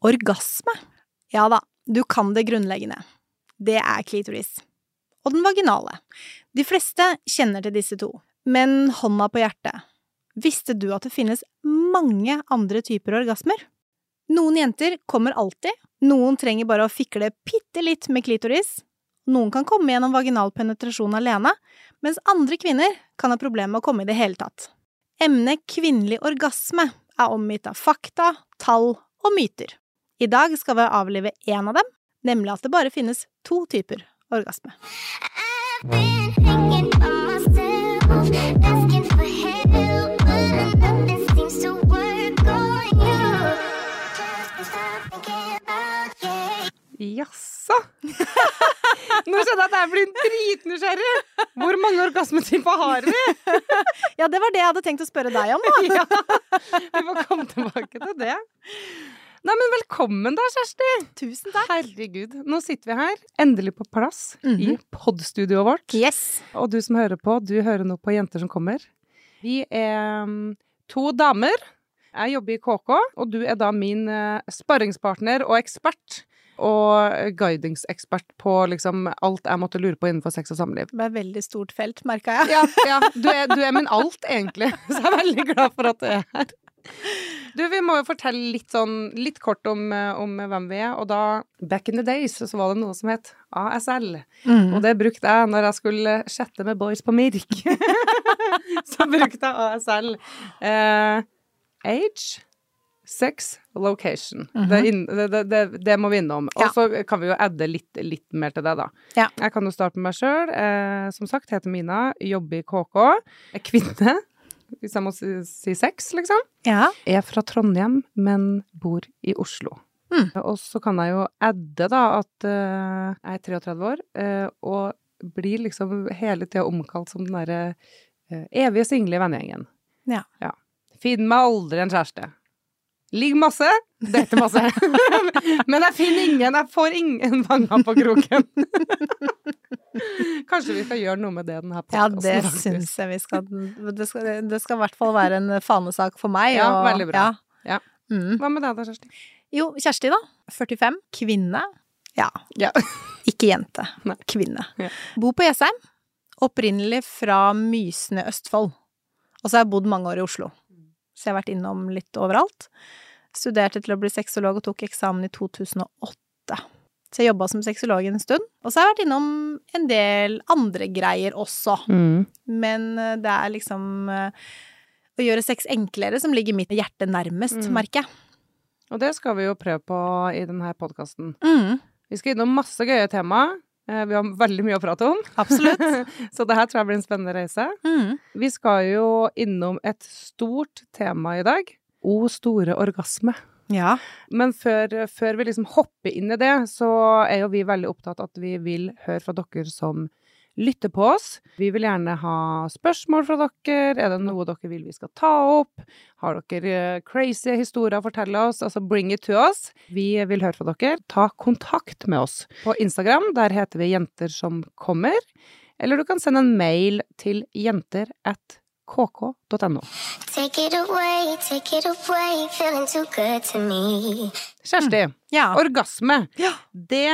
Orgasme? Ja da, du kan det grunnleggende. Det er klitoris. Og den vaginale. De fleste kjenner til disse to. Men hånda på hjertet, visste du at det finnes mange andre typer orgasmer? Noen jenter kommer alltid, noen trenger bare å fikle bitte litt med klitoris, noen kan komme gjennom vaginal penetrasjon alene, mens andre kvinner kan ha problemer med å komme i det hele tatt. Emnet kvinnelig orgasme er omgitt av fakta, tall og myter. I dag skal vi avlive én av dem, nemlig at det bare finnes to typer orgasme. Jaså? Nå skjønner jeg at jeg blir dritnysgjerrig. Hvor mange orgasmetyper har vi? Ja, det var det jeg hadde tenkt å spørre deg om, da. Ja, vi får komme tilbake til det. Nei, men velkommen da, Kjersti. Tusen takk. Herregud. Nå sitter vi her, endelig på plass, i Mhm. podstudioet vårt. Yes. Og du som hører på, du hører nå på Jenter som kommer. Vi er mm, to damer. Jeg jobber i KK, og du er da min eh, sparringspartner og ekspert. Og guidingsekspert på liksom alt jeg måtte lure på innenfor sex og samliv. Det er et veldig stort felt, merka jeg. Ja, ja du, er, du er min alt, egentlig. Så jeg er veldig glad for at du er her. Du, vi må jo fortelle litt sånn, litt kort om, eh, om hvem vi er. Og da, back in the days, så var det noe som het ASL. Mm. Og det brukte jeg når jeg skulle chatte med boys på Mirk. så brukte jeg ASL. Eh, age, sex, location. det, er det, det, det, det må vi innom. Og Ja. så kan vi jo adde litt, litt mer til det, da. Ja. Jeg kan jo starte med meg sjøl. Eh, som sagt, heter Mina, jobber i KK. Er kvinne, hvis jeg må si, si sex, liksom. Ja. Er fra Trondheim, men bor i Oslo. Mm. Og så kan jeg jo adde da at uh, jeg er 33 år, uh, og blir liksom hele tida omkalt som den derre uh, evige single i vennegjengen. Ja. Finn meg aldri en kjæreste. Ligg masse, date masse. Men jeg finner ingen, jeg får ingen vanger på kroken. Kanskje vi skal gjøre noe med det denne ja, podkasten, det syns jeg vi skal Det skal, det skal i hvert fall være en fanesak for meg. Ja, og- veldig bra. Ja. Ja. Mm. Hva med deg da, Kjersti? Jo, Kjersti, da. 45. Kvinne. Ja. Ja. Ikke jente. Nei. Kvinne. Ja. Bor på Jessheim. Opprinnelig fra Mysene, Østfold. Og så har jeg bodd mange år i Oslo. Så jeg har vært innom litt overalt. Studerte til å bli sexolog og tok eksamen i 2008. Så jeg jobba som sexolog en stund. Og så har jeg vært innom en del andre greier også. Mm. Men eh, det er liksom eh, å gjøre sex enklere som ligger mitt hjerte nærmest, Mm. merker jeg. Og det skal vi jo prøve på i denne podkasten. Mm, Vi skal innom masse gøye temaer. Eh, Vi har veldig mye å prate om, absolutt. så det her tror jeg blir en spennende reise. Mm. Vi skal jo innom et stort tema i dag. O store orgasme. Ja. Men før, før vi liksom hopper inn i det, så er jo vi veldig opptatt at vi vil høre fra dere som lytter på oss. Vi vil gjerne ha spørsmål fra dere. Er det noe dere vil vi skal ta opp? Har dere eh, crazy historier å fortelle oss? Altså bring it to us. Vi vil høre fra dere. Ta kontakt med oss på Instagram. Der heter vi Jenter som kommer. Eller du kan sende en mail til jenter at kk.no. Kjersti, it away, take it away, feeling too good to me. Kjersti, ja. orgasme. Ja. Det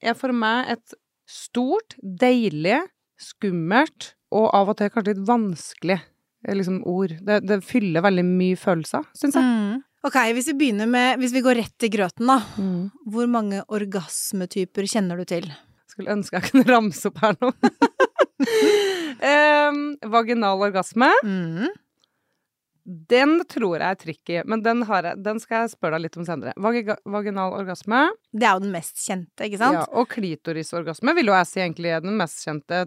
er for meg et stort, deilig, skummelt og av og til kanskje litt vanskelig eh, liksom, ord. Det, det fyller veldig mye følelser, syns jeg. Mm. Ok, hvis vi begynner med Hvis vi går rett til grøten, da. Mm. Hvor mange orgasmetyper kjenner du til? Skulle ønske jeg kunne ramse opp her nå. Em, vaginal orgasme. Mm. Den tror jeg er tricky, men den, har jeg, den skal jeg spørre deg litt om senere. Vagiga, vaginal orgasme. Det er jo den mest kjente, ikke sant? Ja, og klitorisorgasme vil jo jeg si egentlig er den mest kjente.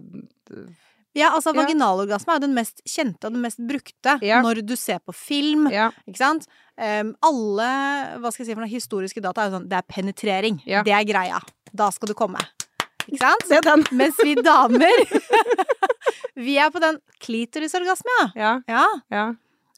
Ja, altså Ja. vaginalorgasme er jo den mest kjente og den mest brukte Ja. når du ser på film, Ja. ikke sant? Um, alle, hva skal jeg si for noe, historiske data er jo sånn, det er penetrering. Det er greia. Da skal du komme. Ikke sant? Er den. Mens vi damer, vi er på den klitorisorgasme, ja. Ja, Ja, ja,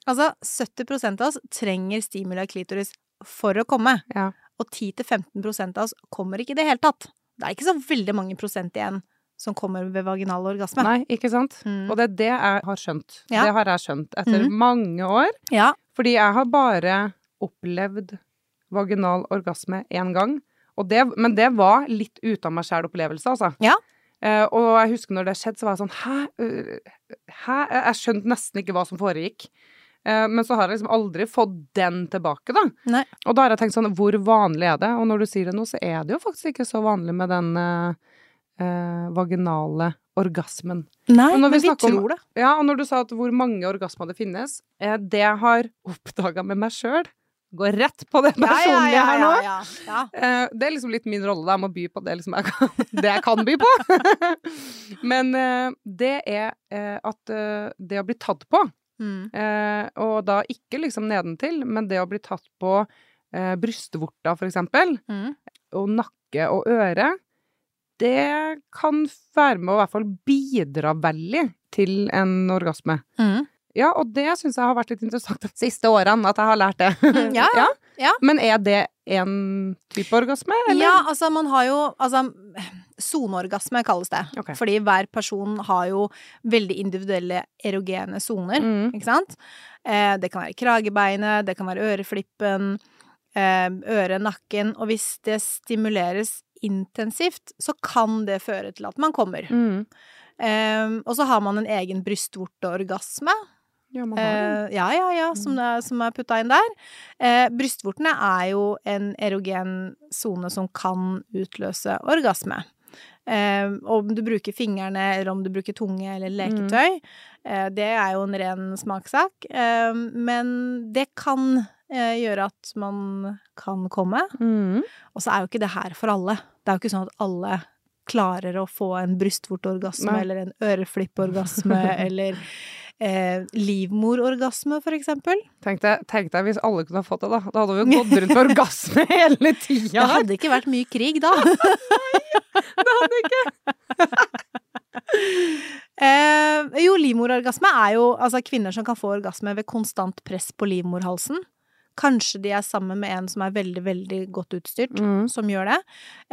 altså 70 av oss trenger stimuli av klitoris for å komme. ja. Og 10-15% av oss kommer ikke i det hele tatt. Det er ikke så veldig mange prosent igjen som kommer ved vaginal orgasme. Nei, ikke sant? Mm. Og det er det jeg har skjønt. Ja. Det har jeg skjønt etter mm. mange år. Ja. Fordi jeg har bare opplevd vaginal orgasme én gang. Det, men det var litt ut av meg sjæl-opplevelse, altså. Ja. Uh, og jeg husker når det skjedde, så var jeg sånn Hæ? Øh, Hæ? Jeg skjønte nesten ikke hva som foregikk. Uh, men så har jeg liksom aldri fått den tilbake, da. Nei. Og da har jeg tenkt sånn, hvor vanlig er det? Og når du sier det nå, så er det jo faktisk ikke så vanlig med den uh, eh, vaginale orgasmen. Nei, Men vi vi snakker om- tror det. Ja, og når du sa at hvor mange orgasmer det finnes, eh, det jeg har oppdaga med meg sjøl, går rett på det personlige her nå. ja, ja. ja, Det er liksom litt min rolle, da. Jeg må by på det, liksom jeg kan, det jeg kan by på. Men eh, det er eh, at eh, det å bli tatt på, Mm. eh, og da ikke liksom nedentil, men det å bli tatt på eh, brystvorta, for eksempel, Mm. og nakke og øre, det kan være med å i hvert fall bidra veldig til en orgasme. Mm. Ja, og det syns jeg har vært litt interessant de siste årene, at jeg har lært det. Ja, ja, ja. Men er det en type orgasme, eller? Ja, altså man har jo Altså, soneorgasme kalles det. Okay. Fordi hver person har jo veldig individuelle erogene soner, Mm. ikke sant? Eh, det kan være kragebeinet, det kan være øreflippen, eh, øret, nakken. Og hvis det stimuleres intensivt, så kan det føre til at man kommer. Mm. Um, og så har man en egen brystvorteorgasme. Ja, man har. Eh, ja, ja, ja, som, er, som er putta inn der. Eh, brystvortene er jo en erogen sone som kan utløse orgasme. Eh, om du bruker fingrene, eller om du bruker tunge eller leketøy, eh, det er jo en ren smakssak. Eh, men det kan eh, gjøre at man kan komme. Mm. Og så er jo ikke det her for alle. Det er jo ikke sånn at alle klarer å få en brystvorteorgasme eller en øreflipporgasme eller eh, livmororgasme, for eksempel. Tenk deg, tenk deg hvis alle kunne ha fått det, da. Da hadde vi jo gått rundt med orgasme hele Det hadde ikke vært mye krig da. Nei, Det hadde ikke. Eh, jo, livmororgasme er jo altså kvinner som kan få orgasme ved konstant press på livmorhalsen. Kanskje de er sammen med en som er veldig, veldig godt utstyrt, Mm. som gjør det.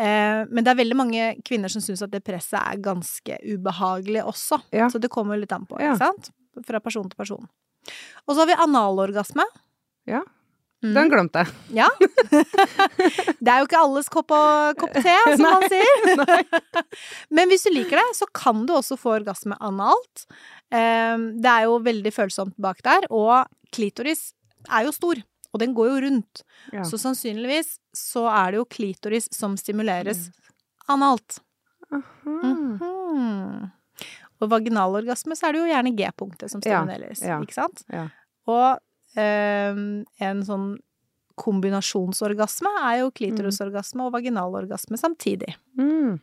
Eh, men det er veldig mange kvinner som syns at det presset er ganske ubehagelig også. Ja. Så det kommer litt an på, Ja. ikke sant? Fra person til person. Og så har vi analorgasme. Ja. Mm. Den glemte jeg. Ja. det er jo ikke alles kopp, og, kopp te, som man sier. Men hvis du liker det, så kan du også få orgasme analt. Eh, Det er jo veldig følsomt bak der, og klitoris er jo stor. Og den går jo rundt. Ja. Så sannsynligvis så er det jo klitoris som stimuleres analt. Mm. Mhm. Og vaginalorgasme så er det jo gjerne G-punktet som Ja, stimuleres, ja. ikke sant? Ja. Og eh, en sånn kombinasjonsorgasme er jo klitorisorgasme og vaginalorgasme samtidig. Mm.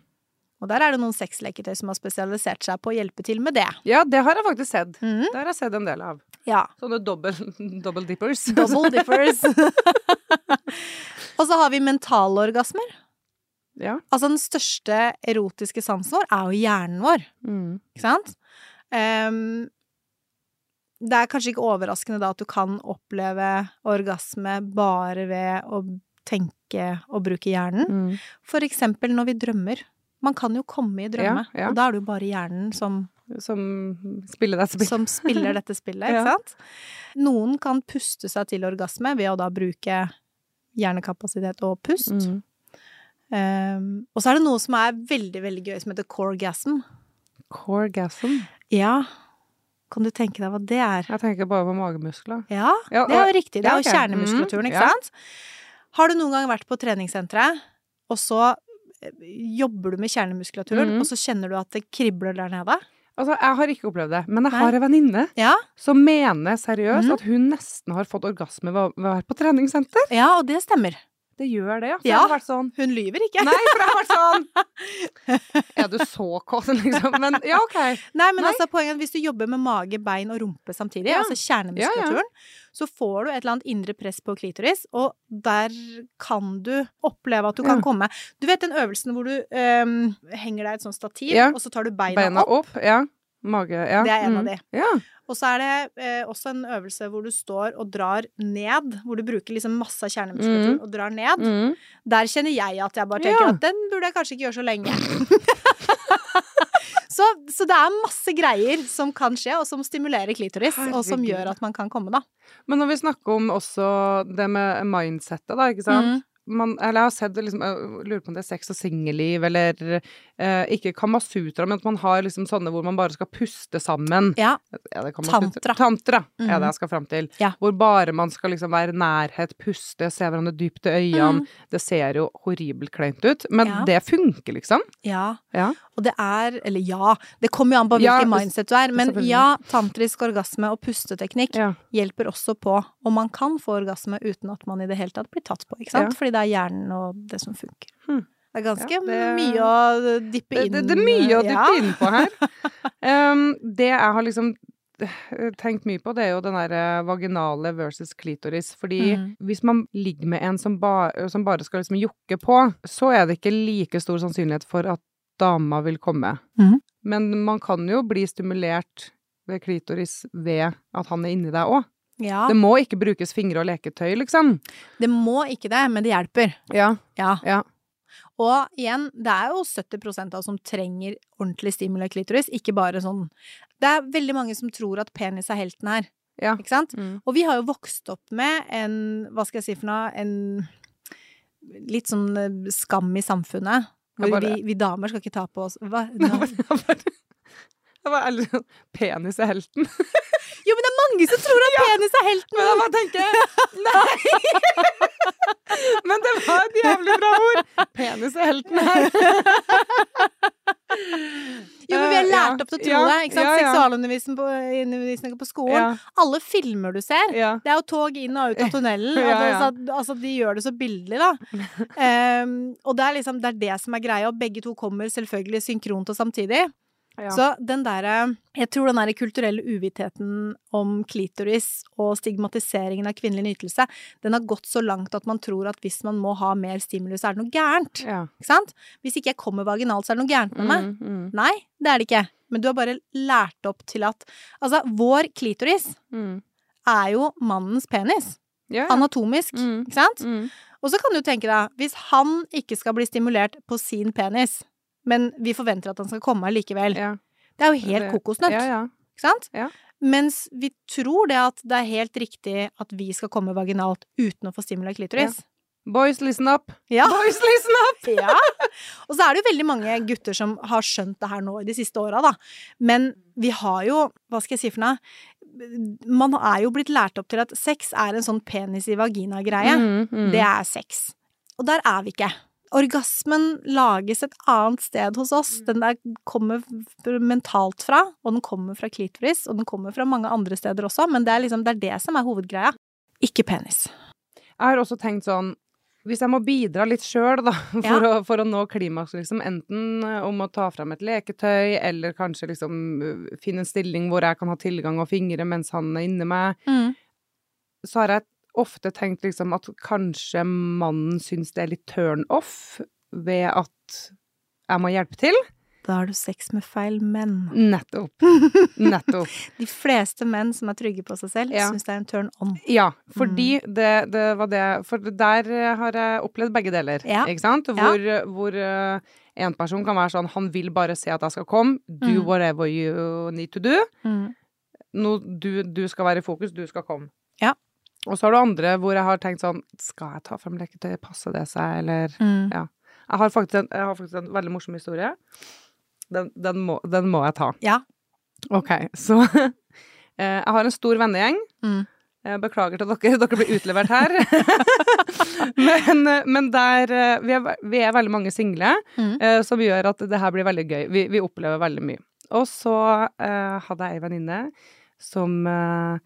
Og der er det noen sexleketøy som har spesialisert seg på å hjelpe til med det. Ja, det har jeg faktisk sett. Mm. Det har jeg sett en del av. Ja. Sånne double, double dippers. Double dippers. og så har vi mentalorgasmer. Ja. Altså den største erotiske sansen vår er jo hjernen vår, Mm. ikke sant? Um, det er kanskje ikke overraskende da at du kan oppleve orgasme bare ved å tenke og bruke hjernen. Mm. For eksempel når vi drømmer. Man kan jo komme i drømme, Ja, ja. og da er det jo bare hjernen som, Som spiller spill. som spiller dette spillet, ikke sant? Noen kan puste seg til orgasme ved å da bruke hjernekapasitet og pust. Mm. Ehm, og så er det noe som er veldig, veldig gøy, som heter coregasm. Coregasm. Ja, kan du tenke deg hva det er? Jeg tenker bare på magemuskler. Ja, Ja, det er jo riktig. Det er jo okay. kjernemuskulaturen, ikke mm, sant? Har du noen gang vært på treningssenteret, og så eh, jobber du med kjernemuskulaturen, mm. og så kjenner du at det kribler der nede? Altså, jeg har ikke opplevd det, men jeg har en venninne Ja, som mener seriøst mm. at hun nesten har fått orgasme ved å være på treningssenter. ja, og det stemmer. Det gjør det, ja. Vært sånn Hun lyver ikke. Nei, for det har vært sånn Er du så kåt, liksom? Men ja, OK. Nei, men Nei. altså poenget er at hvis du jobber med mage, bein og rumpe samtidig, Ja. altså kjernemuskulaturen, så får du et eller annet indre press på klitoris, og der kan du oppleve at du kan Ja. komme. Du vet den øvelsen hvor du ehm, henger deg i et sånt stativ, og så tar du beina, Beina opp. opp. Ja. Mage. Ja. Det er en av Mm. de. Ja. Og så er det eh, også en øvelse hvor du står og drar ned, hvor du bruker liksom masse av kjernemuskulaturen og drar ned. Mm. Der kjenner jeg at jeg bare tenker Ja. at den burde jeg kanskje ikke gjøre så lenge. Så, så det er masse greier som kan skje, og som stimulerer klitoris, og som gjør at man kan komme, da. Men når vi snakker om også det med mindsettet, da, ikke sant. Mhm. Man, eller jeg har sett liksom, jeg lurer på om det er sex og singelliv, eller eh, ikke Kamasutra, men at man har liksom sånne hvor man bare skal puste sammen. Ja. Ja, Tantra. Tantra er Mhm. det jeg skal fram til. Ja. Hvor bare man skal liksom være nærhet, puste, se hverandre dypt i øynene. Mm. Det ser jo horribelt kleint ut, men Ja. det funker, liksom. Ja. Ja. Og det er Eller ja, det kommer jo an på hvilken mindset du er, men ja, tantrisk orgasme og pusteteknikk hjelper også på om man kan få orgasme uten at man i det hele tatt blir tatt på, ikke sant? Fordi det er hjernen og det som funker. Hmm. Det er ganske Ja, det- mye å dippe inn det, det er mye å dyppe ja. inn på her. Um, det jeg har liksom eh, tenkt mye på, det er jo den der eh, vaginale versus klitoris. Fordi mm. hvis man ligger med en som, ba, som bare skal liksom jokke på, så er det ikke like stor sannsynlighet for at dama vil komme. Mm. Men man kan jo bli stimulert ved klitoris ved at han er inni deg òg. Ja. Det må ikke brukes fingre og leketøy, liksom. Det må ikke det, men det hjelper. Ja. Ja. Ja. Og igjen, det er jo 70% av som trenger ordentlig stimuli av klitoris, ikke bare sånn Det er veldig mange som tror at penis er helten her, Ja. ikke sant? Mm. Og vi har jo vokst opp med en, hva skal jeg si for noe, en litt sånn eh, skam i samfunnet. Bare- vi, vi damer skal ikke ta på oss Hva? Var- det var sånn Penis er helten. Jo, men det er mange som tror at penis er helten! Men jeg bare tenker Nei! Men det var et jævlig bra ord! Penis er helten her. Jo, men vi er Eh, lært ja. opp til å tro Ja, det. ikke sant? ja, ja. Seksualundervisning på, på skolen. Ja, Alle filmer du ser, ja. det er jo tog inn og ut av tunnelen. Ja, ja. så, altså, de gjør det så bildelig, da. Um, og det er liksom det er det som er greia, og begge to kommer selvfølgelig synkront og samtidig. Ja. Så den derre Jeg tror den derre kulturelle uvitheten om klitoris og stigmatiseringen av kvinnelig nytelse, den har gått så langt at man tror at hvis man må ha mer stimulus, så er det noe gærent. ja. Ikke sant? Hvis ikke jeg kommer vaginalt, så er det noe gærent med meg. Mm, mm, Nei, det er det ikke. Men du har bare lært opp til at Altså, vår klitoris mm. er jo mannens penis. Ja, ja. Anatomisk, Mm. ikke sant? Mm. Og så kan du tenke deg, hvis han ikke skal bli stimulert på sin penis, men vi forventer at han skal komme allikevel, Ja. det er jo helt kokosnøtt, Ja, ja. ikke sant? Ja. Mens vi tror det at det er helt riktig at vi skal komme vaginalt uten å få stimula klitoris. Boys, listen up! Ja. Boys, listen up! Ja. Og så er det jo veldig mange gutter som har skjønt det her nå i de siste åra, da. Men vi har jo, hva skal jeg si for noe, man er jo blitt lært opp til at sex er en sånn penis i vagina-greie. Mm, mm. Det er sex. Og der er vi ikke. Orgasmen lages et annet sted hos oss. Den der kommer mentalt fra, og den kommer fra klitoris, og den kommer fra mange andre steder også, men det er liksom det, er det som er hovedgreia. Ikke penis. Jeg har også tenkt sånn hvis jeg må bidra litt sjøl, da, for, Ja. å, for å nå klimaks, liksom, enten eh, om å ta frem et leketøy, eller kanskje liksom finne en stilling hvor jeg kan ha tilgang og fingre mens han er inni meg, Mm. så har jeg ofte tenkt liksom at kanskje mannen syns det er litt turn off ved at jeg må hjelpe til. Da har du sex med feil menn. Nettopp. Nettopp. De fleste menn som er trygge på seg selv, Ja. syns det er en turn on. Ja, fordi Mm. det, det var det For der eh, har jeg opplevd begge deler, Ja. ikke sant? Hvor, hvor uh, en person kan være sånn Han vil bare se at jeg skal komme. Do Mm. whatever you need to do. Mm. No, du, du skal være i fokus, du skal komme. Ja. Og så har du andre hvor jeg har tenkt sånn Skal jeg ta frem leketøy? Passer det seg, eller Mm. Jeg har en, jeg har faktisk en veldig morsom historie. Den, den, må, den må jeg ta. Ja. OK, så eh, Jeg har en stor vennegjeng. Mm. Jeg beklager til dere, dere blir utlevert her. men, men der eh, vi er, vi er veldig mange single, Mm. eh, som gjør at det her blir veldig gøy. Vi, vi opplever veldig mye. Og så eh, hadde jeg ei venninne som eh,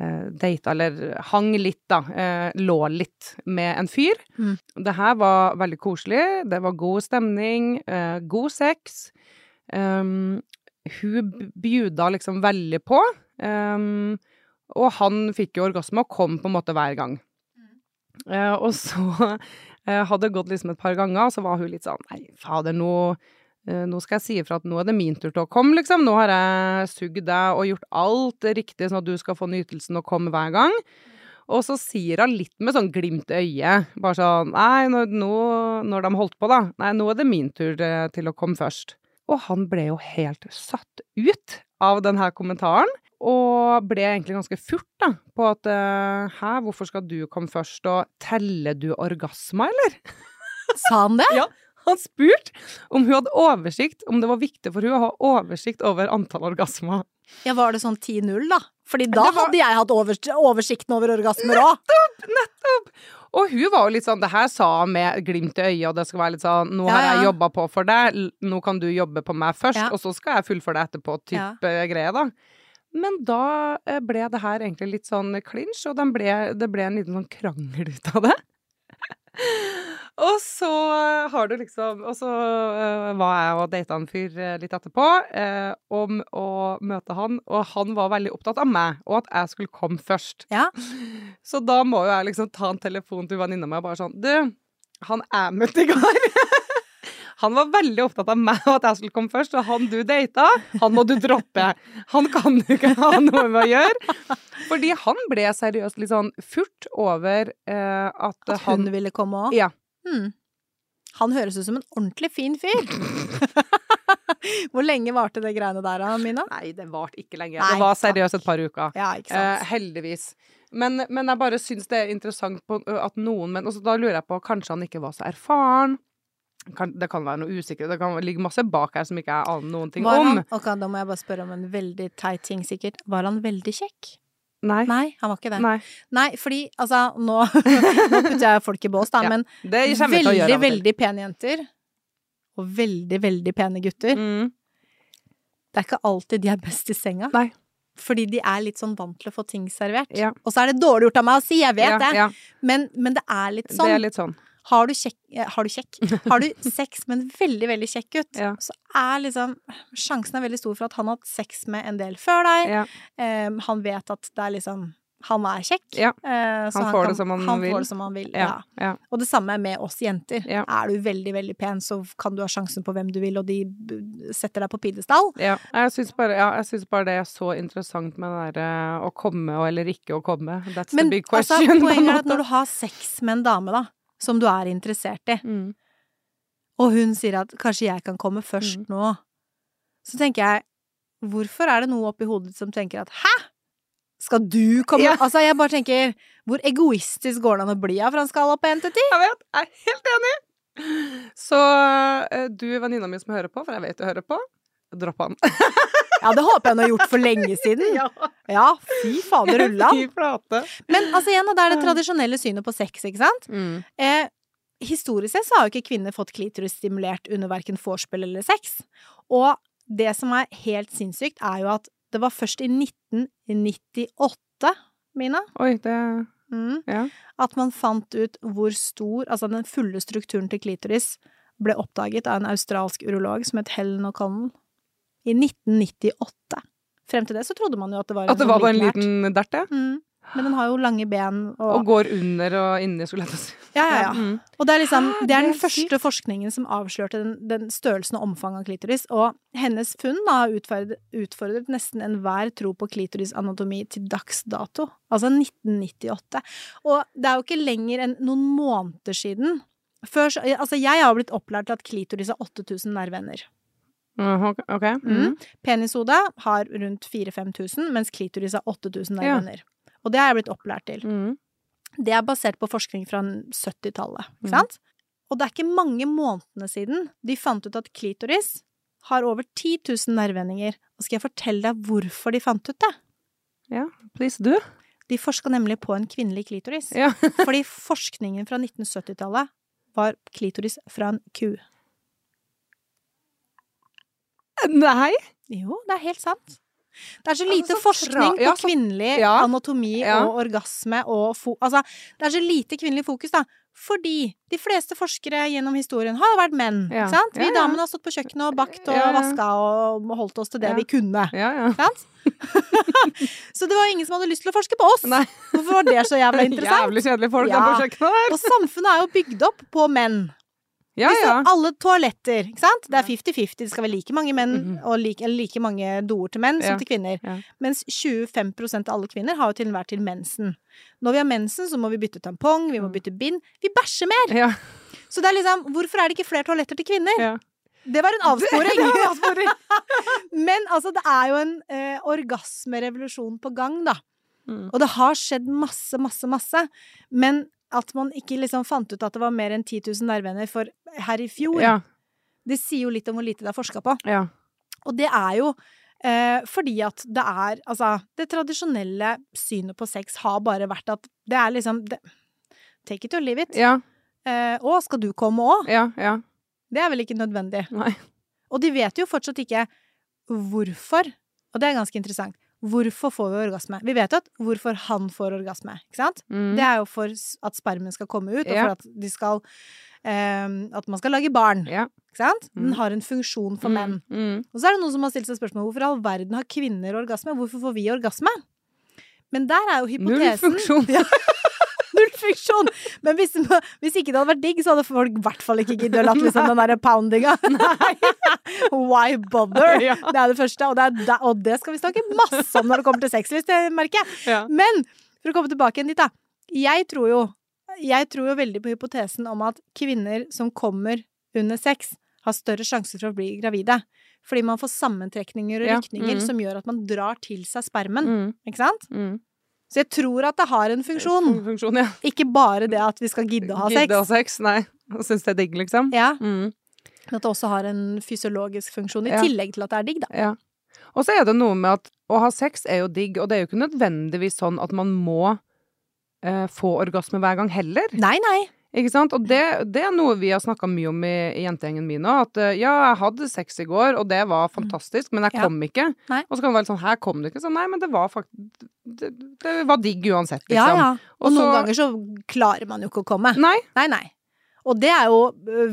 eh, data, eller hang litt, da. Eh, lå litt med en fyr. Mm. Det her var veldig koselig. Det var god stemning, eh, god sex. Um, hun bjuda liksom veldig på. Um, og han fikk jo orgasme og kom på en måte hver gang. Eh, og så uh, hadde det gått liksom et par ganger, og så var hun litt sånn Nei, fader, nå, nå skal jeg si ifra at nå er det min tur til å komme, liksom. Nå har jeg sugd deg og gjort alt riktig, sånn at du skal få nytelsen og komme hver gang. Og så sier hun litt med sånn glimt i øyet, bare sånn Nei, nå, nå, når de holdt på, da. Nei, nå er det min tur eh, til å komme først. Og han ble jo helt satt ut av denne kommentaren. Og ble egentlig ganske furt da, på at eh, hæ, hvorfor skal du komme først, og teller du orgasmer, eller? Sa han det? Ja. Han spurte om hun hadde oversikt, om det var viktig for hun å ha oversikt over antall orgasmer. Ja, var det sånn 10-0, da? Fordi da var- hadde jeg hatt over, oversikten over orgasmer òg. Nettopp! Nettopp! Og hun var jo litt sånn, det her sa hun med glimt i øyet, og det skal være litt sånn, nå Ja, har jeg ja. jobba på for deg, nå kan du jobbe på meg først, Ja. og så skal jeg fullføre det etterpå, type greie, da. Men da eh, ble det her egentlig litt sånn clinch, og den ble, det ble en liten sånn krangel ut av det. Og så har du liksom Og så eh, var jeg og data en fyr eh, litt etterpå eh, om å møte han, og han var veldig opptatt av meg, og at jeg skulle komme først. Ja. Så da må jo jeg liksom ta en telefon til venninna mi og bare sånn Du, han jeg møtte i går Han var veldig opptatt av meg og at jeg skulle komme først, og han du data, han må du droppe. Han kan du ikke ha noe med å gjøre. Fordi han ble seriøst litt sånn furt over eh, at, At hun han ville komme òg. Ja. Hmm. Han høres ut som en ordentlig fin fyr. Hvor lenge varte det greiene der, Mina? Nei, det varte ikke lenge. Nei, det var seriøst et par uker. Ja, Eh, heldigvis. Men, men jeg bare syns det er interessant på, at noen menn Og da lurer jeg på, kanskje han ikke var så erfaren? Kan, det kan være noe usikkert. Det kan ligge masse bak her som ikke jeg aner noen ting Var om. ok, da må jeg bare spørre om en veldig teit ting, sikkert. Var han veldig kjekk? Nei. Nei, han var ikke det. Nei. Nei, fordi altså, nå, nå putter jeg folk i bås, da, Ja, men veldig, veldig pene jenter og veldig, veldig pene gutter, Mm. det er ikke alltid de er best i senga. Nei. Fordi de er litt sånn vant til å få ting servert. Ja. Og så er det dårlig gjort av meg å si, jeg vet ja, det, Ja, Men, men det er litt sånn. Det er litt sånn. Har du kjekk eh, Har du kjekk? Har du sex med en veldig, veldig kjekk gutt, Ja. så er liksom Sjansen er veldig stor for at han har hatt sex med en del før deg. Ja. Um, han vet at det er liksom Han er kjekk. Ja. Eh, så Han får det som han vil. får det som han vil. Ja. Ja. Og det samme med oss jenter. Er du veldig, veldig pen, så kan du ha sjansen på hvem du vil, og de setter deg på pidestall. ja. Jeg syns bare, bare det er så interessant med det der eh, å komme og eller ikke å komme. That's Men the big altså, question. en poenget er at når du har sex med en dame, da, som du er interessert i, mm. og hun sier at kanskje jeg kan komme først Mm. nå, så tenker jeg hvorfor er det noe oppi hodet som tenker at hæ? Skal du komme Ja. Altså, jeg bare tenker hvor egoistisk går det an å bli av For han skal på 1 til 10? Jeg vet, jeg er helt enig! Så eh, du, venninna mi som hører på, for jeg vet du hører på, dropp han. Ja, det håper jeg hun har gjort for lenge siden. ja, fy fader rulla. Men altså igjen, det er det tradisjonelle synet på sex, ikke sant? Mm. Eh, historisk sett så har jo ikke kvinner fått klitoris stimulert under verken vorspiel eller sex. Og det som er helt sinnssykt, er jo at det var først i 1998, Mina, Oi, det mm, Ja. at man fant ut hvor stor, altså den fulle strukturen til klitoris, ble oppdaget av en australsk urolog som het Helen O'Connell i 1998. Frem til det så trodde man jo at det var en At det sånn var bare en liten dert, ja? mm. Men den har jo lange ben og, Og går under og inni, skulle jeg til å si. Ja, ja, ja. Mm. Og det er liksom Det er den første forskningen som avslørte den, den størrelsen og omfanget av klitoris, og hennes funn har utfordret, utfordret nesten enhver tro på klitorisanatomi til dags dato. Altså 1998. Og det er jo ikke lenger enn noen måneder siden før, så- altså jeg har blitt opplært til at klitoris har 8000 nerveender. Ok, ok. Mm. Mm. Penishodet har rundt 4000-5000, mens klitoris har 8000 Ja. nerveender. Og det har jeg blitt opplært til. Mm. Det er basert på forskning fra 70-tallet, Mm. ikke sant? Og det er ikke mange månedene siden de fant ut at klitoris har over 10 000 nervevendinger. Og skal jeg fortelle deg hvorfor de fant ut det? Ja, Please do. De forska nemlig på en kvinnelig klitoris. Ja. Fordi forskningen fra 1970-tallet var klitoris fra en ku. Nei! Jo, det er helt sant. Det er så Altså, lite så forskning på ja, så- kvinnelig ja. anatomi Ja. og orgasme og. Altså, det er så lite kvinnelig fokus, da. Fordi de fleste forskere gjennom historien har vært menn. Sant? Vi damene har stått på kjøkkenet og bakt og vaska og holdt oss til det vi kunne. Sant? så det var ingen som hadde lyst til å forske på oss. Nei. Hvorfor var det så jævla interessant? Jævlig kjedelige folk Ja. på kjøkkenet der. Og samfunnet er jo bygd opp på menn. Ja, ja. Alle toaletter, ikke sant? Det er 50-50. Det skal være like mange menn Mhm. og like, eller like mange doer til menn Ja. som til kvinner. Ja. Mens 25 av alle kvinner har jo til enhver tid mensen. Når vi har mensen, så må vi bytte tampong, vi må Mm. bytte bind. Vi bæsjer mer! ja. Så det er liksom, hvorfor er det ikke flere toaletter til kvinner? Ja. Det var en avsporing! Men altså, det er jo en eh, orgasmerevolusjon på gang, da. Mm. Og det har skjedd masse, masse, masse. Men at man ikke liksom fant ut at det var mer enn 10 000 nerveender for her i fjor, Ja. det sier jo litt om hvor lite det er forska på. Ja. Og det er jo eh, fordi at det er Altså, det tradisjonelle synet på sex har bare vært at det er liksom det, Take it or leave it. Ja. Eh, å, skal du komme òg? Ja. Ja. Det er vel ikke nødvendig. Nei. Og de vet jo fortsatt ikke hvorfor, og det er ganske interessant. Hvorfor får vi orgasme? Vi vet jo at hvorfor han får orgasme, ikke sant? Mm. Det er jo for at spermen skal komme ut, og Ja. for at de skal um, At man skal lage barn, Ja. ikke sant? Den Mm. har en funksjon for menn. Mm. Mm. Og så er det noen som har stilt seg spørsmål hvorfor i all verden har kvinner orgasme? Hvorfor får vi orgasme? Men der er jo Null hypotesen funksjon. Ja. Null funksjon! Men hvis, hvis ikke det hadde vært digg, så hadde folk i hvert fall ikke giddet å latt liksom den derre poundinga. Why bother? Ja. Det er det første, og det, da- og det skal vi snakke masse om når det kommer til sexlyst, det merker jeg. Ja. Men for å komme tilbake igjen dit, da. Jeg tror jo Jeg tror jo veldig på hypotesen om at kvinner som kommer under sex, har større sjanse for å bli gravide. Fordi man får sammentrekninger og Ja, rykninger mhm. som gjør at man drar til seg spermen. Mm. Ikke sant? Mm. Så jeg tror at det har en funksjon. Funksjon, ja. Ikke bare det at vi skal gidde å ha sex. Gidde å ha sex, nei. Syns det er digg, liksom. Ja, Mm. Men at det også har en fysiologisk funksjon, i Ja. tillegg til at det er digg, da. Ja. Og så er det noe med at å ha sex er jo digg, og det er jo ikke nødvendigvis sånn at man må eh, få orgasme hver gang heller. Nei, nei. Ikke sant? Og det, det er noe vi har snakka mye om i, i jentegjengen min òg. At eh, ja, jeg hadde sex i går, og det var fantastisk, men jeg Mm. Ja. kom ikke. Nei. Og så kan det være sånn Her kom det ikke. Så nei, men det var faktisk Det, det var digg uansett, Ja, liksom. ja. Og, Og noen så- ganger så klarer man jo ikke å komme. Nei. Nei, nei. Og det er jo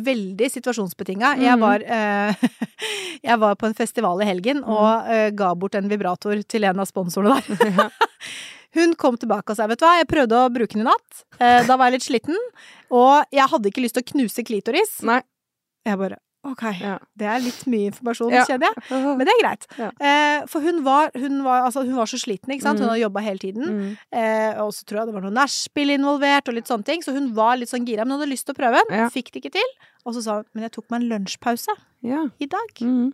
veldig situasjonsbetinga. Jeg, Mhm. var, eh, jeg var på en festival i helgen og eh, ga bort en vibrator til en av sponsorene der. Hun kom tilbake og sa vet du hva, jeg prøvde å bruke den i natt. Eh, da var jeg litt sliten, og jeg hadde ikke lyst til å knuse klitoris. Nei. Jeg bare ok, Ja. det er litt mye informasjon, Ja. kjenner jeg. Men det er greit. Ja. Eh, for hun var, hun, var, altså, hun var så sliten, ikke sant. Hun Mhm. hadde jobba hele tiden. Mm. Eh, og så tror jeg det var noe nachspiel involvert, og litt sånne ting. Så hun var litt sånn gira, men hun hadde lyst til å prøve den. Fikk det ikke til. Og så sa hun men jeg tok meg en lunsjpause i dag. Mm.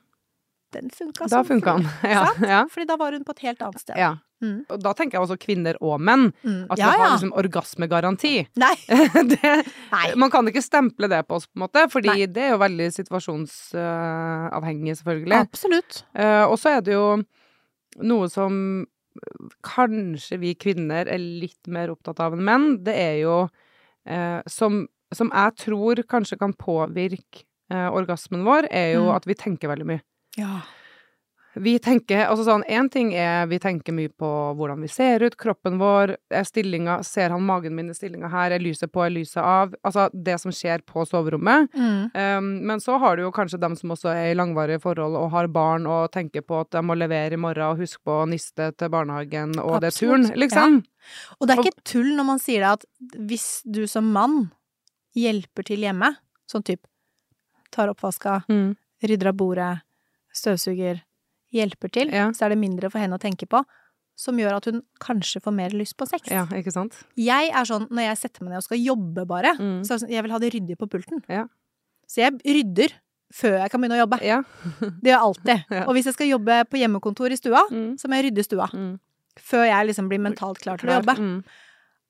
Den funka Da som funka den. Ja. Ja. Fordi da var hun på et helt annet sted. ja. Mm. Og da tenker jeg også kvinner og menn. Mm. At ja, vi har liksom orgasmegaranti. Nei. det, Nei. man kan ikke stemple det på oss, på en måte, fordi Nei. det er jo veldig situasjonsavhengig, selvfølgelig. Absolutt. Uh, og så er det jo noe som kanskje vi kvinner er litt mer opptatt av enn menn. Det er jo uh, som, som jeg tror kanskje kan påvirke eh, orgasmen vår, er jo Mm. at vi tenker veldig mye. Ja. Vi tenker, altså sånn, En ting er vi tenker mye på hvordan vi ser ut, kroppen vår, er stillinga, ser han magen min i stillinga her, er lyset på, er lyset av? Altså det som skjer på soverommet. Mm. Um, men så har du jo kanskje dem som også er i langvarige forhold og har barn og tenker på at de må levere i morgen og huske på å niste til barnehagen, og det er liksom. Ja. Og det er ikke tull når man sier det at hvis du som mann hjelper til hjemme, sånn type tar oppvaska, Mm. rydder av bordet, støvsuger, hjelper til, Ja. så er det mindre for henne å tenke på, som gjør at hun kanskje får mer lyst på sex. Ja, ikke sant? Jeg er sånn, når jeg setter meg ned og skal jobbe bare, Mm. så sånn, jeg vil ha det ryddig på pulten. Ja. Så jeg rydder før jeg kan begynne å jobbe. Ja. Det gjør jeg alltid. Og hvis jeg skal jobbe på hjemmekontor i stua, Mm. så må jeg rydde stua. Mm. Før jeg liksom blir mentalt klar til å jobbe. Mm.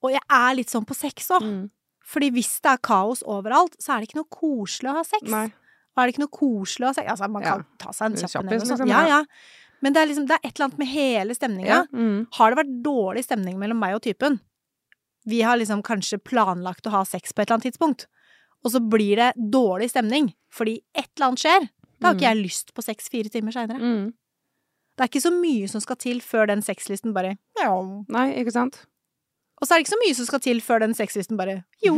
Og jeg er litt sånn på sex òg. Mm. Fordi hvis det er kaos overalt, så er det ikke noe koselig å ha sex. Nei. Og er det ikke noe koselig å se Altså, man kan ta seg en En kjapp en kjappis, liksom, Ja, ja. ja. Men det er liksom, det er et eller annet med hele stemninga. Mm. Har det vært dårlig stemning mellom meg og typen? Vi har liksom kanskje planlagt å ha sex på et eller annet tidspunkt, og så blir det dårlig stemning fordi et eller annet skjer. Da har ikke jeg lyst på sex fire timer seinere. Mm. Det er ikke så mye som skal til før den sexlisten bare ja. Nei, ikke sant? Og så er det ikke så mye som skal til før den sexlisten bare jo.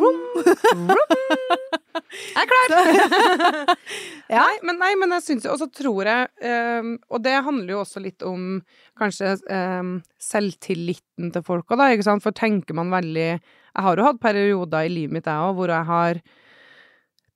Jeg er klar! Ja. Nei, men, nei, men jeg syns jo Og så tror jeg um, Og det handler jo også litt om kanskje um, selvtilliten til folka, da, ikke sant? For tenker man veldig Jeg har jo hatt perioder i livet mitt, jeg òg, hvor jeg har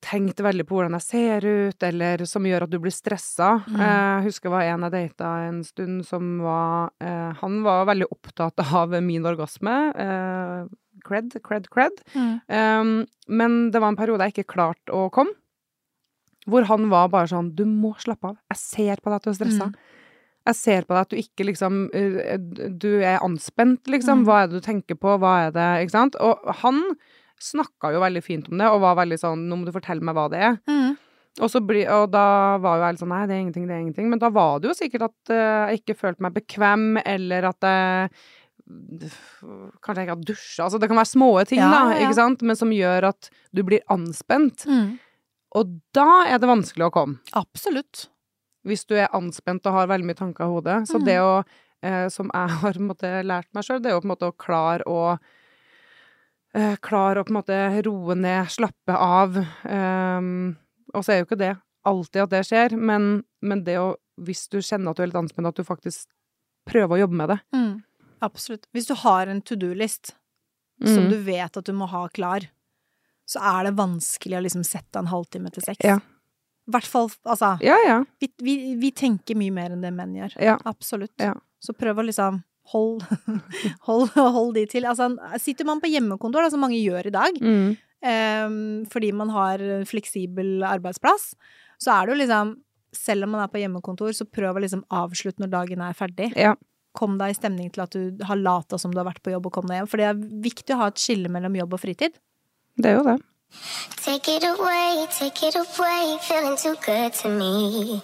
tenkt veldig på hvordan jeg ser ut, eller som gjør at du blir stressa. Mm. Jeg husker det var en jeg data en stund som var eh, Han var veldig opptatt av min orgasme. eh, cred, cred, cred. Mm. Um, men det var en periode jeg ikke klarte å komme. hvor han var bare sånn Du må slappe av. Jeg ser på deg at du er stressa. Mm. Jeg ser på deg at du ikke liksom uh, Du er anspent, liksom. Mm. Hva er det du tenker på? Hva er det Ikke sant? Og han snakka jo veldig fint om det, og var veldig sånn Nå må du fortelle meg hva det er. Mm. Og, så bli, og da var jo jeg litt sånn Nei, det er ingenting, det er ingenting. Men da var det jo sikkert at uh, jeg ikke følte meg bekvem, eller at jeg Kanskje jeg ikke har dusja. Altså, det kan være små ting, Ja, da, ja. ikke sant? Men som gjør at du blir anspent. Mm. Og da er det vanskelig å komme. Absolutt. Hvis du er anspent og har veldig mye tanker i hodet. Så Mm. det å eh, Som jeg har måte, lært meg sjøl, det er jo på en måte å klare å eh, klar å på en måte roe ned, slappe av. Um, og så er jo ikke det alltid at det skjer, men, men det å Hvis du kjenner at du er litt anspent, at du faktisk prøver å jobbe med det. Mm. Absolutt. Hvis du har en to do-list som Mm. du vet at du må ha klar, så er det vanskelig å liksom sette en halvtime til seks. Ja. I hvert fall, altså Ja, ja. vi, vi, vi tenker mye mer enn det menn gjør. Ja. Absolutt. Ja. Så prøv å liksom hold, hold, hold de til. Altså, sitter man på hjemmekontor, da, som mange gjør i dag, Mm. um, fordi man har fleksibel arbeidsplass, så er det jo liksom Selv om man er på hjemmekontor, så prøv å liksom avslutte når dagen er ferdig. Ja. Kom deg i stemning til at du har lata som du har vært på jobb og kom deg hjem. For det er viktig å ha et skille mellom jobb og fritid. Det er jo det. Take it away, take it away, feeling too good to me.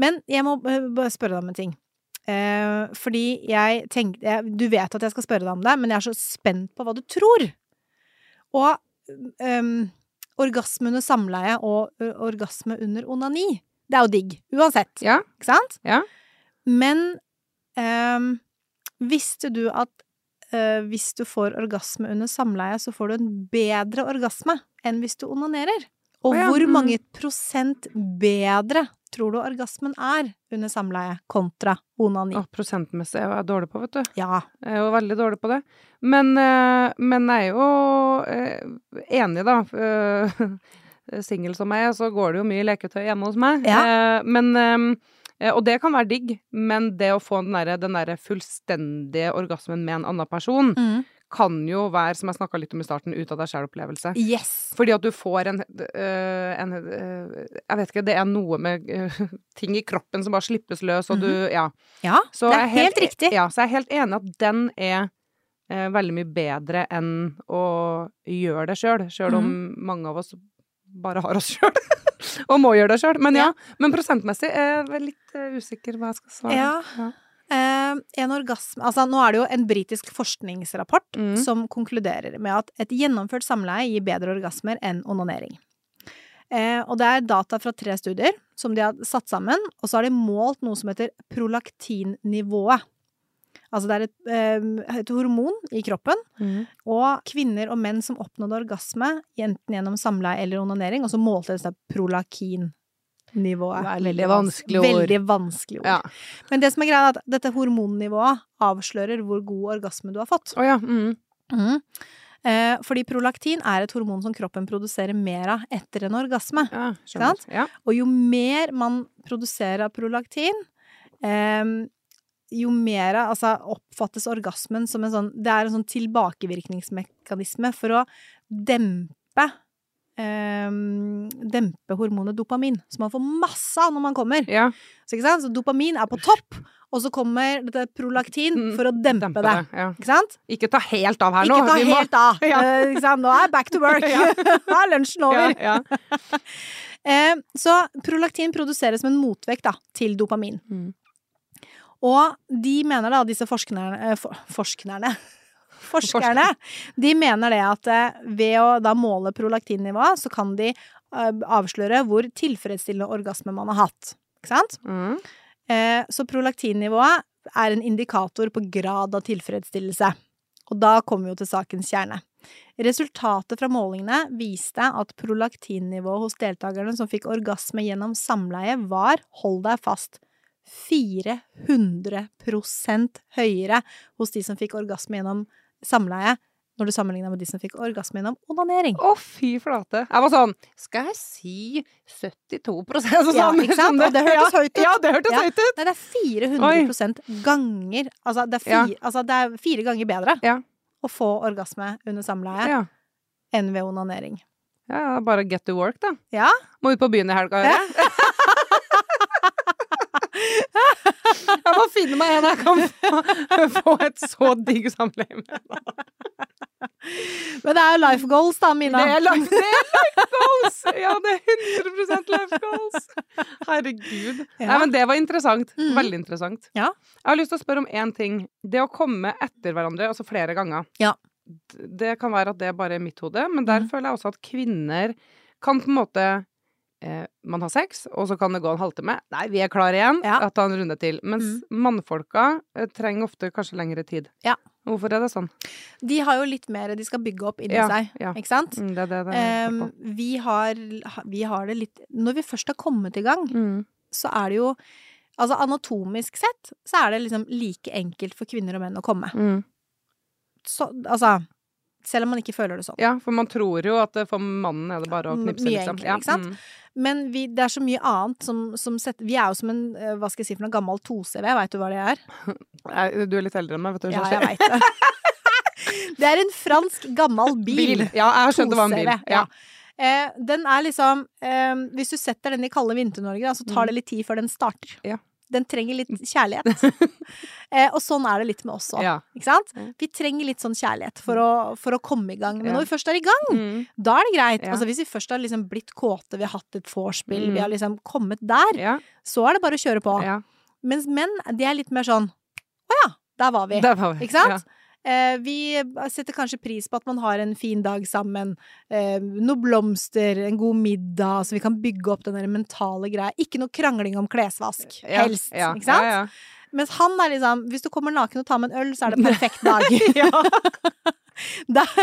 Men jeg må eh, bare spørre deg om en ting. Eh, fordi jeg tenkte Du vet at jeg skal spørre deg om det, men jeg er så spent på hva du tror. Og eh, orgasme under samleie og orgasme under onani, det er jo digg. Uansett. Ja. Ikke sant? Ja. Men eh, visste du at eh, hvis du får orgasme under samleie, så får du en bedre orgasme enn hvis du onanerer? Og oh, ja, hvor mm. mange prosent bedre tror du orgasmen er under samleie kontra onani? Oh, prosentmessig er jeg dårlig på, vet du. Ja. Jeg er jo veldig dårlig på det. Men, eh, men jeg er jo eh, enig, da. Eh, Singel som jeg er, så går det jo mye leketøy hjemme hos meg. Ja. Men, og det kan være digg, men det å få den derre der fullstendige orgasmen med en annen person, Mm. Kan jo være, som jeg snakka litt om i starten, ut av deg sjæl-opplevelse. Yes. Fordi at du får en, øh, en øh, Jeg vet ikke, det er noe med øh, ting i kroppen som bare slippes løs, og du Ja. Ja, Så det er helt helt, riktig. Ja, så jeg er helt enig at den er eh, veldig mye bedre enn å gjøre det sjøl, sjøl om mm. mange av oss bare har oss sjøl. og må gjøre det sjøl. Men ja, men prosentmessig er jeg litt eh, usikker hva jeg skal svare. Ja. Eh, en orgasme Altså, nå er det jo en britisk forskningsrapport Mm. som konkluderer med at et gjennomført samleie gir bedre orgasmer enn onanering. Eh, og det er data fra tre studier som de har satt sammen, og så har de målt noe som heter prolaktinnivået. Altså det er et, eh, et hormon i kroppen, mm. og kvinner og menn som oppnådde orgasme, enten gjennom samleie eller onanering, og så målte de dette prolakinnivået. Veldig vanskelig ord. Veldig vanskelig ord. Ja. Men det som er greia, er at dette hormonnivået avslører hvor god orgasme du har fått. Oh, ja. mm. Mm. Eh, fordi prolaktin er et hormon som kroppen produserer mer av etter en orgasme. ja. Ja. Og jo mer man produserer av prolaktin, eh, jo mer altså, oppfattes orgasmen som en sånn Det er en sånn tilbakevirkningsmekanisme for å dempe eh, dempe hormonet dopamin, som man får masse av når man kommer. ja. Så, ikke sant? så dopamin er på topp, og så kommer dette prolaktin Mm, for å dempe, det. Ja. Ikke sant? Ikke ta helt av her nå. Ikke ta vi må- helt av. Ja. Eh, ikke sant? Nå er back to work. Nå er lunsjen over. Eh, så prolaktin produseres som en motvekt da, til dopamin. Mm. Og de mener da, disse forskerne, eh, for, forskerne Forskerne, de mener det at eh, ved å da måle prolaktinnivået, så kan de eh, avsløre hvor tilfredsstillende orgasme man har hatt. Ikke sant? Mm. Eh, så prolaktinnivået er en indikator på grad av tilfredsstillelse. Og da kommer vi jo til sakens kjerne. Resultatet fra målingene viste at prolaktinnivået hos deltakerne som fikk orgasme gjennom samleie, var, hold deg fast, 400% høyere hos de som fikk orgasme gjennom samleie, når du sammenligna med de som fikk orgasme gjennom onanering. Å, fy flate. Jeg var sånn Skal jeg si 72 sånn? Ja, ikke sant? Og det hørtes høyt ut. Ja, det hørtes Ja. høyt ut. Nei, det er 400 ganger Altså, det fire, altså, det er fire ganger bedre. Ja. å få orgasme under samleie Ja. enn ved onanering. ja, ja, bare get to work, da. Ja. Må ut på byen i helga, hører jeg. Jeg må finne meg en jeg kan få, et så digg samleie med. Men det er jo life goals, da, Mina. Det er life, det er life goals! Ja, det er 100% life goals! Herregud. Ja. Nei, men det var interessant. Mm. Veldig interessant. Ja. Jeg har lyst til å spørre om én ting. Det å komme etter hverandre, altså flere ganger. Ja. Det kan være at det bare er mitt hode, men der mm. føler jeg også at kvinner kan på en måte eh, Man har sex, og så kan det gå en halvtime. Nei, vi er klare igjen. Ja. Tar en runde til. Mens mannfolka eh, trenger ofte kanskje lengre tid. Ja. Hvorfor er det sånn? De har jo litt mer de skal bygge opp inni Ja, seg, ja. ikke sant? Mm, det er det det er Um, vi, har, vi har det litt Når vi først har kommet i gang, Mm. så er det jo Altså anatomisk sett så er det liksom like enkelt for kvinner og menn å komme. Mm. Så, altså Selv om man ikke føler det sånn. Ja, for man tror jo at for mannen er det bare å knipse, mye liksom. enklere, ikke sant? Mm. Men vi, det er så mye annet som, som setter Vi er jo som en eh, hva skal jeg si for noe gammel 2CV, veit du hva det er? Du er litt eldre enn meg, vet du. Ja, jeg veit det. det er en fransk gammel bil. Ja, jeg har skjønt det var en bil. 2CV, ja. Eh, den er liksom eh, Hvis du setter den i kalde Vinter-Norge, så tar det litt tid før den starter. Mm. Ja. Den trenger litt kjærlighet. eh, og sånn er det litt med oss òg. Ja. Ikke sant? Vi trenger litt sånn kjærlighet for å, for å komme i gang. Men når vi først er i gang, Mm. da er det greit. Altså Hvis vi først har liksom blitt kåte, vi har hatt et vorspiel, Mm. vi har liksom kommet der, så er det bare å kjøre på. Mens menn, de er litt mer sånn Å ja, der var vi. Der var vi. Ikke sant? Eh, vi setter kanskje pris på at man har en fin dag sammen. Eh, noe blomster, en god middag, så vi kan bygge opp den der mentale greia. Ikke noe krangling om klesvask, helst. Ja. Ikke sant? Ja, ja. Mens han er liksom Hvis du kommer naken og tar med en øl, så er det en perfekt dag. der,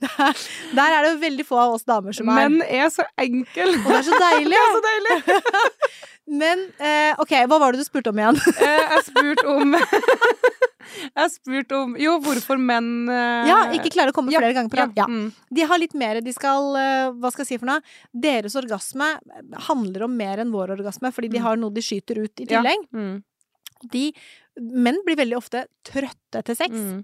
der, der er det jo veldig få av oss damer som er Menn er så enkel. Og det er så deilig! Det er så deilig! Men eh, OK, hva var det du spurte om igjen? Eh, Jeg spurte om Jeg spurte om Jo, hvorfor menn eh, Ja, ikke klarer å komme ja, flere ganger på rad. Ja. mm. De har litt mer De skal eh, Hva skal jeg si for noe? Deres orgasme handler om mer enn vår orgasme, fordi de Mm. har noe de skyter ut i Ja. tillegg. Mm. De Menn blir veldig ofte trøtte etter sex. Mm.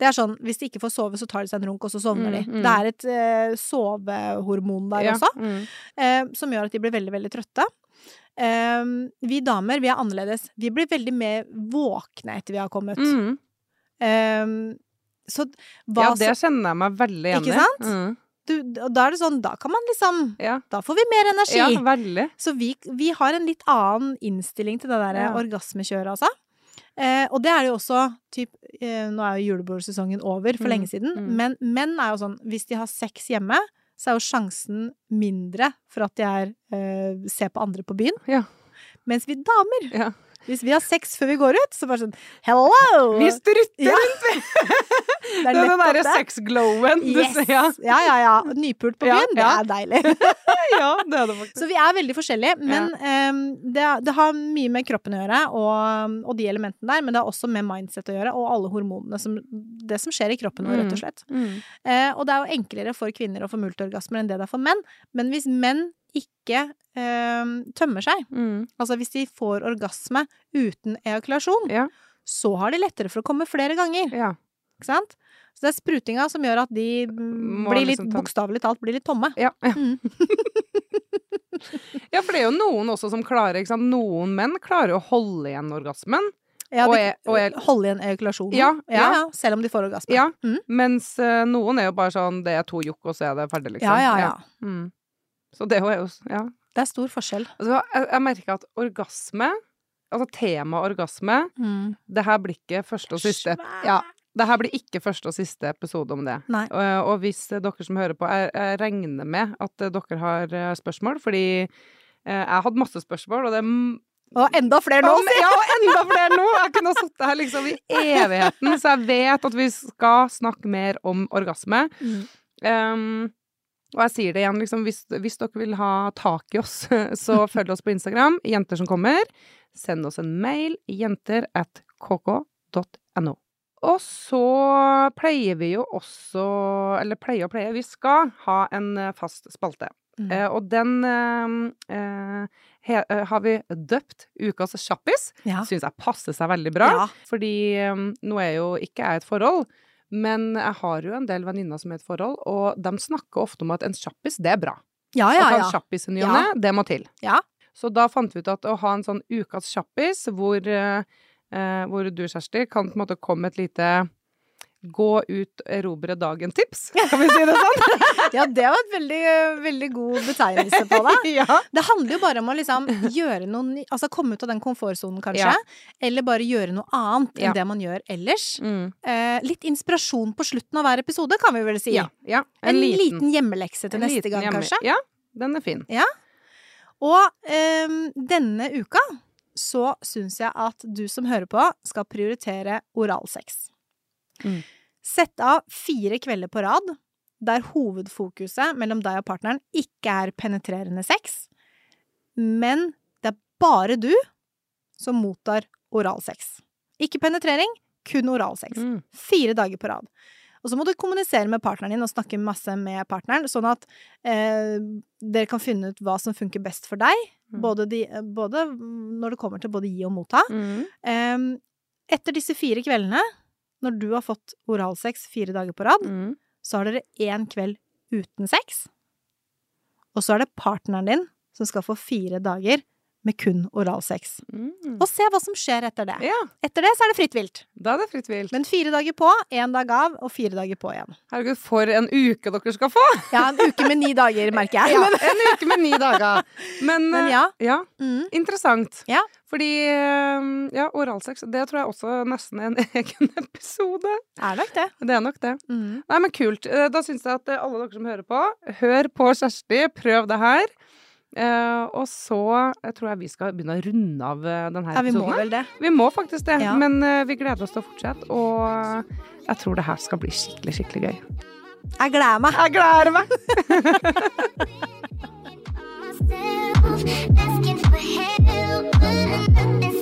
Det er sånn hvis de ikke får sove, så tar de seg en runk, og så sovner Mm, de. mm. Det er et eh, sovehormon der Ja. også, Mm. eh, som gjør at de blir veldig, veldig trøtte. Eh, vi damer, vi er annerledes. Vi blir veldig mer våkne etter vi har kommet. Mm. Eh, så hva Ja, det kjenner jeg meg veldig igjen i. Ikke sant? Mm. du, Da er det sånn, da kan man liksom Ja. Da får vi mer energi. ja, veldig. Så vi, vi har en litt annen innstilling til det der Ja. orgasmekjøret, altså. Eh, og det er det jo også typ, eh, Nå er jo julebordsesongen over for Mm, lenge siden, mm. men menn er jo sånn Hvis de har sex hjemme, så er jo sjansen mindre for at jeg er eh, ser på andre på byen. Ja. Mens vi damer, Ja. Hvis vi har sex før vi går ut, så bare sånn Hello! Vi strutter Ja. rundt Det er den derre det. sex-glowen. Yes! Ja. Ja, ja, ja. Nypult på byen, det er deilig. ja, det er det faktisk. Så vi er veldig forskjellige, men um, det, det har mye med kroppen å gjøre, og, og de elementene der, men det har også med mindset å gjøre, og alle hormonene som Det som skjer i kroppen vår, rett og slett. Mm. Eh, og det er jo enklere for kvinner å få multorgasmer enn det det er for menn, men hvis menn ikke eh, tømmer seg, Mm. altså hvis de får orgasme uten ejakulasjon, Ja. så har de lettere for å komme flere ganger, ja. ikke sant? Så det er sprutinga som gjør at de Må blir litt, liksom bokstavelig talt, blir litt tomme. Ja. ja. Mm. ja, for det er jo noen også som klarer ikke sant? Noen menn klarer å holde igjen orgasmen. Ja, Og de, jeg- og jeg- holde igjen ejakulasjonen. Ja, ja, ja. selv om de får orgasme. Ja, Mm. mens uh, noen er jo bare sånn Det er to jokk, og så er det ferdig, liksom. ja, ja, ja. Mm. Så det er jo Ja. Det er stor forskjell. Altså, jeg, jeg merker at orgasme, altså tema orgasme, det her blir ikke første og siste Ja, det her blir ikke første og siste episode om det. Og, og hvis eh, dere som hører på, jeg, jeg regner med at eh, dere har eh, spørsmål, fordi jeg hadde masse spørsmål, og det Og enda flere nå! Ja, og enda flere nå! Jeg kunne ha sittet her liksom i evigheten, så jeg vet at vi skal snakke mer om orgasme. Mm. Um, og jeg sier det igjen, liksom, hvis, hvis dere vil ha tak i oss, så følg oss på Instagram, Jenter som kommer. Send oss en mail, jenter at kk.no. Og så pleier vi jo også, eller pleier og pleier, vi skal ha en eh, fast spalte. Mm. Eh, og den eh, eh, he, eh, har vi døpt Ukas kjappis. Ja. Syns jeg passer seg veldig bra. Ja. Fordi um, nå er jo ikke jeg et forhold, Men jeg har jo en del venninner som er i et forhold, og de snakker ofte om at en kjappis, det er bra. Ja, ja, ja, ta en kjappis i ny og ne, det må til. Ja. Så da fant vi ut at å ha en sånn ukas kjappis, hvor, eh, eh, hvor du, Kjersti, kan på en måte komme med et lite gå ut, erobre dagen-tips. Kan vi si det sånn? Ja, det var et veldig, veldig god betegnelse på det. ja. Det handler jo bare om å liksom gjøre noe Altså komme ut av den komfortsonen, kanskje. Ja. Eller bare gjøre noe annet Ja. enn det man gjør ellers. Mm. Eh, litt inspirasjon på slutten av hver episode, kan vi vel si. ja. ja. En, liten, hjemmelekse til neste gang, hjemme- kanskje. Ja, den er fin. Og eh, denne uka så syns jeg at du som hører på, skal prioritere oralsex. Mm. Sett av fire kvelder på rad der hovedfokuset mellom deg og partneren ikke er penetrerende sex, men det er bare du som mottar oralsex. Ikke penetrering, kun oralsex. Mm. Fire dager på rad. Og så må du kommunisere med partneren din og snakke masse med partneren, sånn at eh, dere kan finne ut hva som funker best for deg, Mm. både, de, både når det kommer til både gi og motta. Mm. Eh, etter disse fire kveldene, når du har fått oralsex fire dager på rad, Mm. så har dere én kveld uten sex. Og så er det partneren din som skal få fire dager med kun oralsex. Mm. Og se hva som skjer etter det. Ja, Etter det så er det fritt vilt. da er det fritt vilt. Men fire dager på, én dag av, og fire dager på igjen. Herregud, for en uke dere skal få! Ja, en uke med ni dager, merker jeg. Ja, Men, en uke med ni dager. Men, men eh, ja. ja, Mm. interessant. Ja. Fordi eh, ja, oralsex, det tror jeg også nesten er en egen episode. Er nok det. Det er nok det. Mm. Nei, men kult. Eh, Da syns jeg at alle dere som hører på, hør på Kjersti, prøv det her. Uh, og så jeg tror jeg vi skal begynne å runde av eh, denne ja, vi episoden. Må vel det. Vi må faktisk det. Ja. Men uh, vi gleder oss til å fortsette, og jeg tror det her skal bli skikkelig, skikkelig gøy. Jeg gleder meg. Jeg gleder meg. Asking for help,